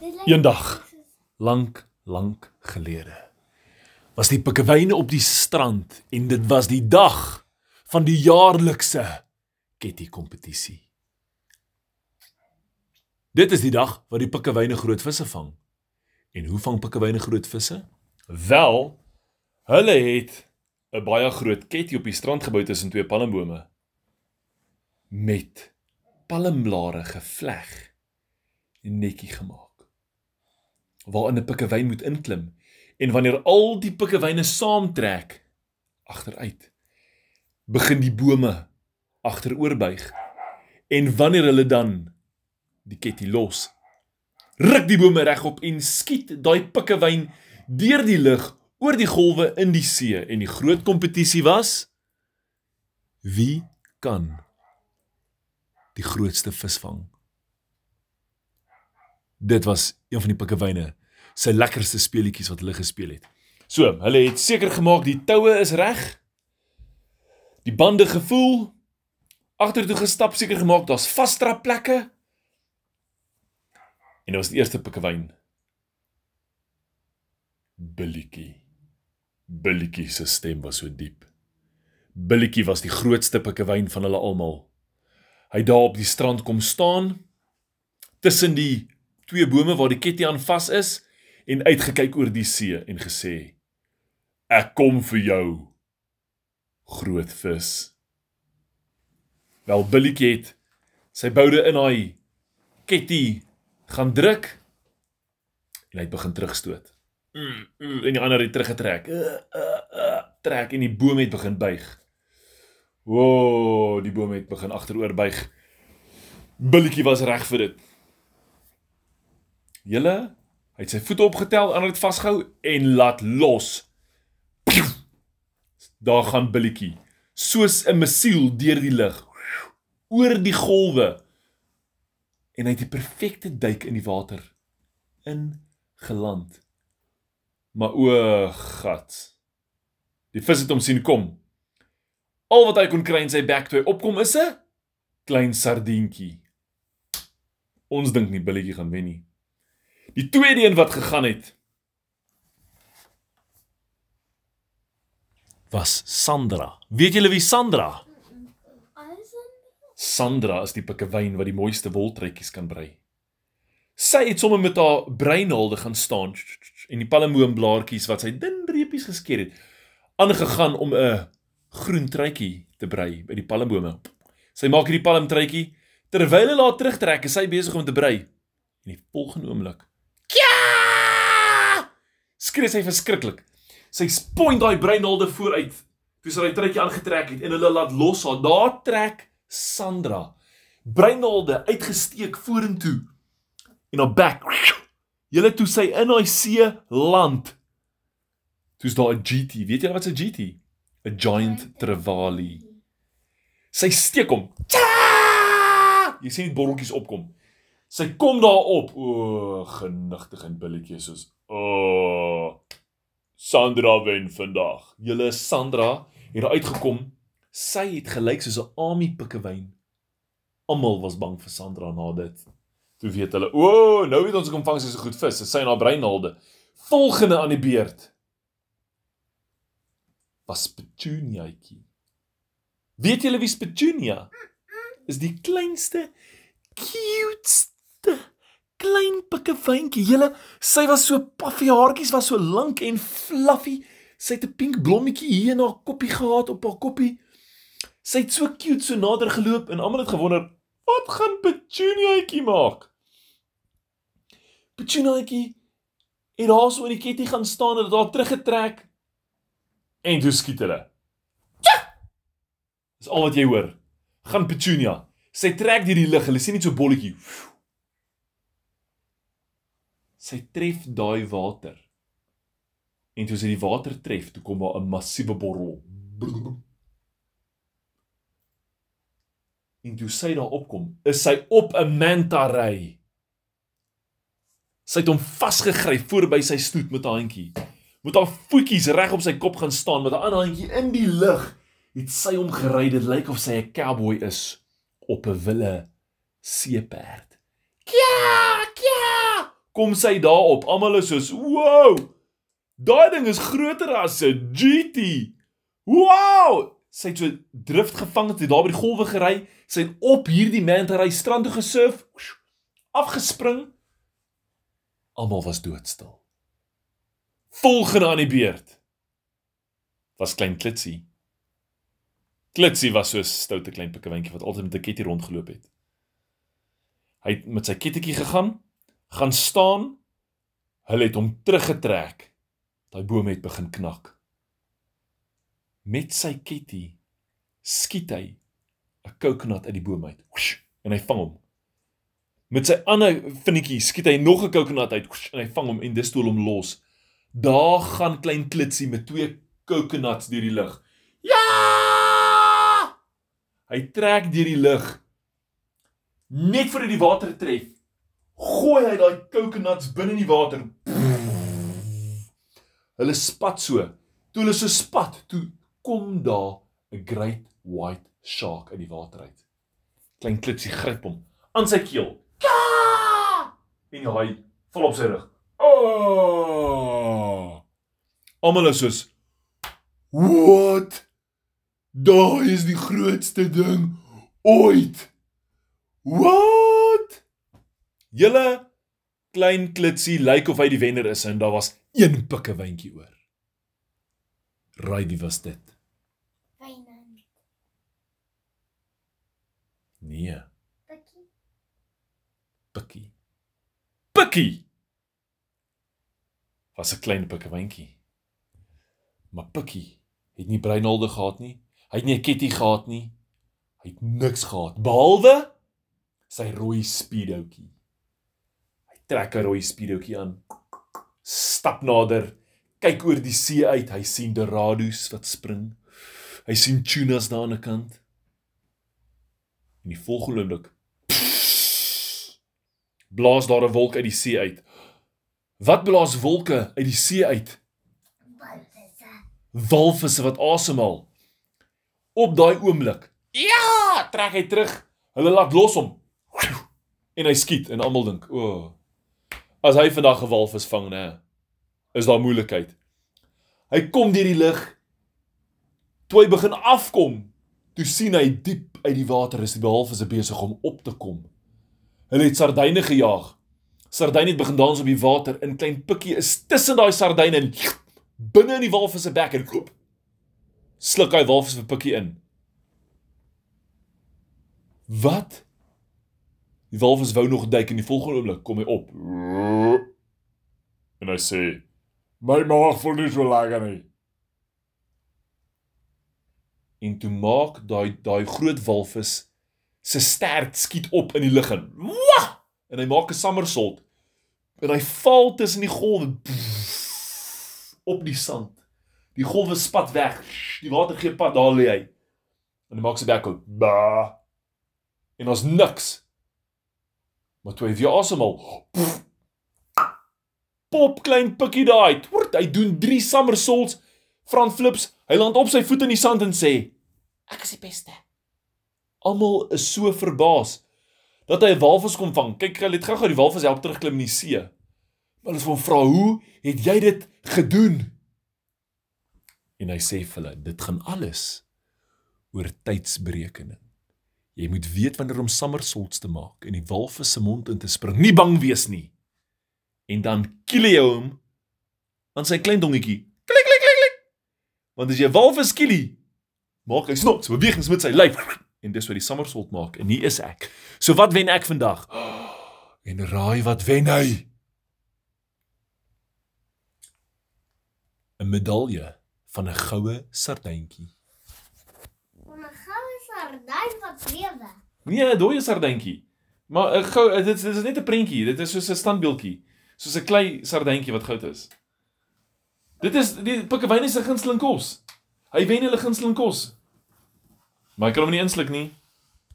Eendag, lank, lank gelede, was die pikkewyne op die strand en dit was die dag van die jaarlikse ketty kompetisie. Dit is die dag wat die pikkewyne groot visse vang. En hoe vang pikkewyne groot visse? Wel, hulle het 'n baie groot ketty op die strand gebou tussen twee palmbome met palmblare gevleg en netjie gemaak waarin 'n pikkewyn moet inklim en wanneer al die pikkewyne saamtrek agteruit begin die bome agteroorbuig en wanneer hulle dan die ketty los ruk die bome regop en skiet daai pikkewyn deur die lug oor die golwe in die see. En die groot kompetisie was wie kan die grootste vis vang dit was een van die pikkewyne se lekkerste speletjies wat hulle gespeel het. So, hulle het seker gemaak die toue is reg. Die bande gevoel agtertoe gestap seker gemaak daar's vasdrap plekke. En dit was die eerste pikkewyn. Billietjie. Billietjie se stem was so diep. Billietjie was die grootste pikkewyn van hulle almal. Hy daar op die strand kom staan tussen die twee bome waar die ketty aan vas is en uitgekyk oor die see en gesê: Ek kom vir jou, groot vis. Wel Billietjie het sy boude in daai ketty gaan druk en hy het begin terugstoot. Mm, mm, en die ander het teruggetrek. Uh, uh, uh, trek en die boom het begin buig. Woah, die boom het begin agteroor buig. Billietjie was reg vir dit. Julle, hy het sy voete opgetel, ander het vasgehou en laat los. Daar gaan Billietjie, soos 'n missiel deur die lug, oor die golwe. En hy het die perfekte duik in die water in geland. Maar o, gat. Die vis het hom sien kom. Al wat hy kon kry in sy bek toe opkom is 'n klein sardientjie. Ons dink nie Billietjie gaan wen nie. Die tweede een wat gegaan het was Sandra. Weet julle wie Sandra? Sandra is die pikkewyn wat die mooiste woltreitjies kan brei. Sy het sommer met haar breinhaalde gaan staan en die palmboomblaartjies wat sy dun reepies geskeer het, aangegaan om 'n groen truitjie te brei by die palmbome. Sy maak hierdie palmtruitjie terwyl hy laat terugtrek, is sy besig om te brei. En die volgende oomblik Ja! Skree sy verskriklik. Sy point daai breinhaalde vooruit. Toe sy daai trekkie aangetrek het en hulle laat los haar. Daar trek Sandra breinhaalde uitgesteek vorentoe. En haar bek. Julle toe sy in daai see land. Toe's daar 'n GT. Weet julle wat 'n GT? 'n Giant Trevally. Sy steek hom. Jy sien die borreltjies opkom. Sy kom daar op. O, genigtig en billetjie soos o Sandra wen vandag. Julle Sandra het uitgekom. Sy het gelyk soos 'n Ami pikkewyn. Almal was bang vir Sandra na dit. Toe weet hulle, o, nou weet ons kom vang sy so goed vis. Sy na breinhaalde. Volgende aan die beurt was Petuniaetjie. Weet julle wie Petunia? Is die kleinste cutest klein pikkewyntjie. Julle, sy was so puffy haartjies was so lank en fluffy. Sy het 'n pink blommetjie hier in haar koppie gehad op haar koppie. Sy het so cute so nader geloop en almal het gewonder, "Wat gaan Petuniaatjie maak?" Petuniaatjie het daar so in die ketty gaan staan en dit daar teruggetrek. En toe skiet hulle. Ja! Dis al wat jy hoor. Gaan Petunia. Sy trek deur die lug. Hulle sien net so bolletjie. Sy tref daai water. En toe sy die water tref, toe kom daar 'n massiewe borrel. En toe sy daar opkom, is sy op 'n manta ry. Sy het hom vasgegryp voor by sy stoet met haar handjie. Met haar voetjies reg op sy kop gaan staan met 'n ander handjie in die lug. Het sy hom gery. Dit lyk of sy 'n cowboy is op 'n wille seeperd. Kja, kja! Kom sy daarop. Almal is soos, "Wow! Daai ding is groter as 'n GT." Wow! Sy het so drift gevang, het daar by die golwe gery, sy het op hierdie manta ry strand toe gesurf, afgespring. Almal was doodstil. Volgende aan die beurt was klein Klitsie. Klitsie was so 'n stoute klein pikkewyntjie wat altyd met 'n ketty rondgeloop het. Hy het met sy kettetjie gegaan, gaan staan. Hulle het hom teruggetrek. Daai boom het begin knak. Met sy ketty skiet hy 'n coconut uit die boom uit. Whoosh, en hy vang hom. Met sy ander vinnetjie skiet hy nog 'n coconut uit whoosh, en hy vang hom en dis toe hom los. Daar gaan klein Klitsie met twee coconuts deur die lug. Ja! Hy trek deur die lug. Net voor hy die water tref, gooi hy daai coconuts binne in die water. Hulle spat so. Toe hulle so spat, toe kom daar 'n great white shark uit die water uit. Klein klitsie gryp hom aan sy keel. Ja! En hy val op sy rug. Oh! Almal is soos What? Daai is die grootste ding ooit. What? Julle klein klitsie lyk of hy die wenner is en daar was een pikkewyntjie oor. Raai wie was dit? Wynand. Nee, Pikkie. Pikkie. Pikkie. Was 'n klein pikkewyntjie. Maar Pikkie het nie breinholde gehad nie. Hy het nie 'n ketty gehad nie. Hy het niks gehad behalwe sy rooi speedoutjie. Trek 'n rooi speedoutjie aan. Stap nader, kyk oor die see uit. Hy sien dorados wat spring. Hy sien tunas daar aan die kant. En die volgende oomblik blaas daar 'n wolk uit die see uit. Wat blaas wolke uit die see uit? Walvisse. walvisse wat asemhaal. Op daai oomblik. Ja, trek hy terug. Hulle laat los hom. En hy skiet en almal dink, "O. Oh, as hy vandag 'n walvis vang, nê, is daar moeilikheid." Hy kom deur die lug. Toe hy begin afkom, toe sien hy diep uit die water is die walvisse besig om op te kom. Hulle het sardyne gejaag. Sardyne het begin dans op die water. 'n Klein pikkie is tussen daai sardyne en binne in die walvis se bek en koop. Sluk hy walvis vir pikkie in. Wat? Die walvis wou nog duik en die volgende oomblik kom hy op. En hy sê: "My maag voel nie so lekker nie." En toe maak daai daai groot walvis se stert skiet op in die lug en wah! En hy maak 'n somersault. En hy val tussen die golwe op die sand. Die golwe spat weg. Die water gee pad daar lê hy. En hy maak sy bek oop. Ba. En ons niks. Maar toe hy weer asemhaal. Pop klein pikkie daai. Hy doen 3 somersaults, front flips. Hy land op sy voet in die sand en sê: "Ek is die beste." Almal is so verbaas dat hy 'n walvis kon vang. Kyk, hy het gou-gou die walvis help terugklim in die see. Maar hulle vra, "Hoe het jy dit gedoen?" En hy sê vir hulle, "Dit gaan alles oor tydsberekening. Jy moet weet wanneer om somersaults te maak en die walvis se mond in te spring. Nie bang wees nie. En dan kiel jy hom aan sy klein dongetjie. Klik klik klik klik. Want as jy walvis kielie, maak hy snots bewegings met sy lyf en dis wat die somersault maak en hier is ek. So wat wen ek vandag? En raai wat wen hy? 'n Medalje van 'n goue sardyntjie. 'n goue sardyn wat lewe. Nee, 'n dooie sardyntjie. Maar 'n gou dit is dit is net 'n prentjie. Dit is soos 'n standbeeldjie. Soos 'n klei sardyntjie wat goud is. Dit is die pikkewyn is 'n gunsteling kos. Hy wen hulle gunsteling kos. Maar hy kan hom nie insluk nie.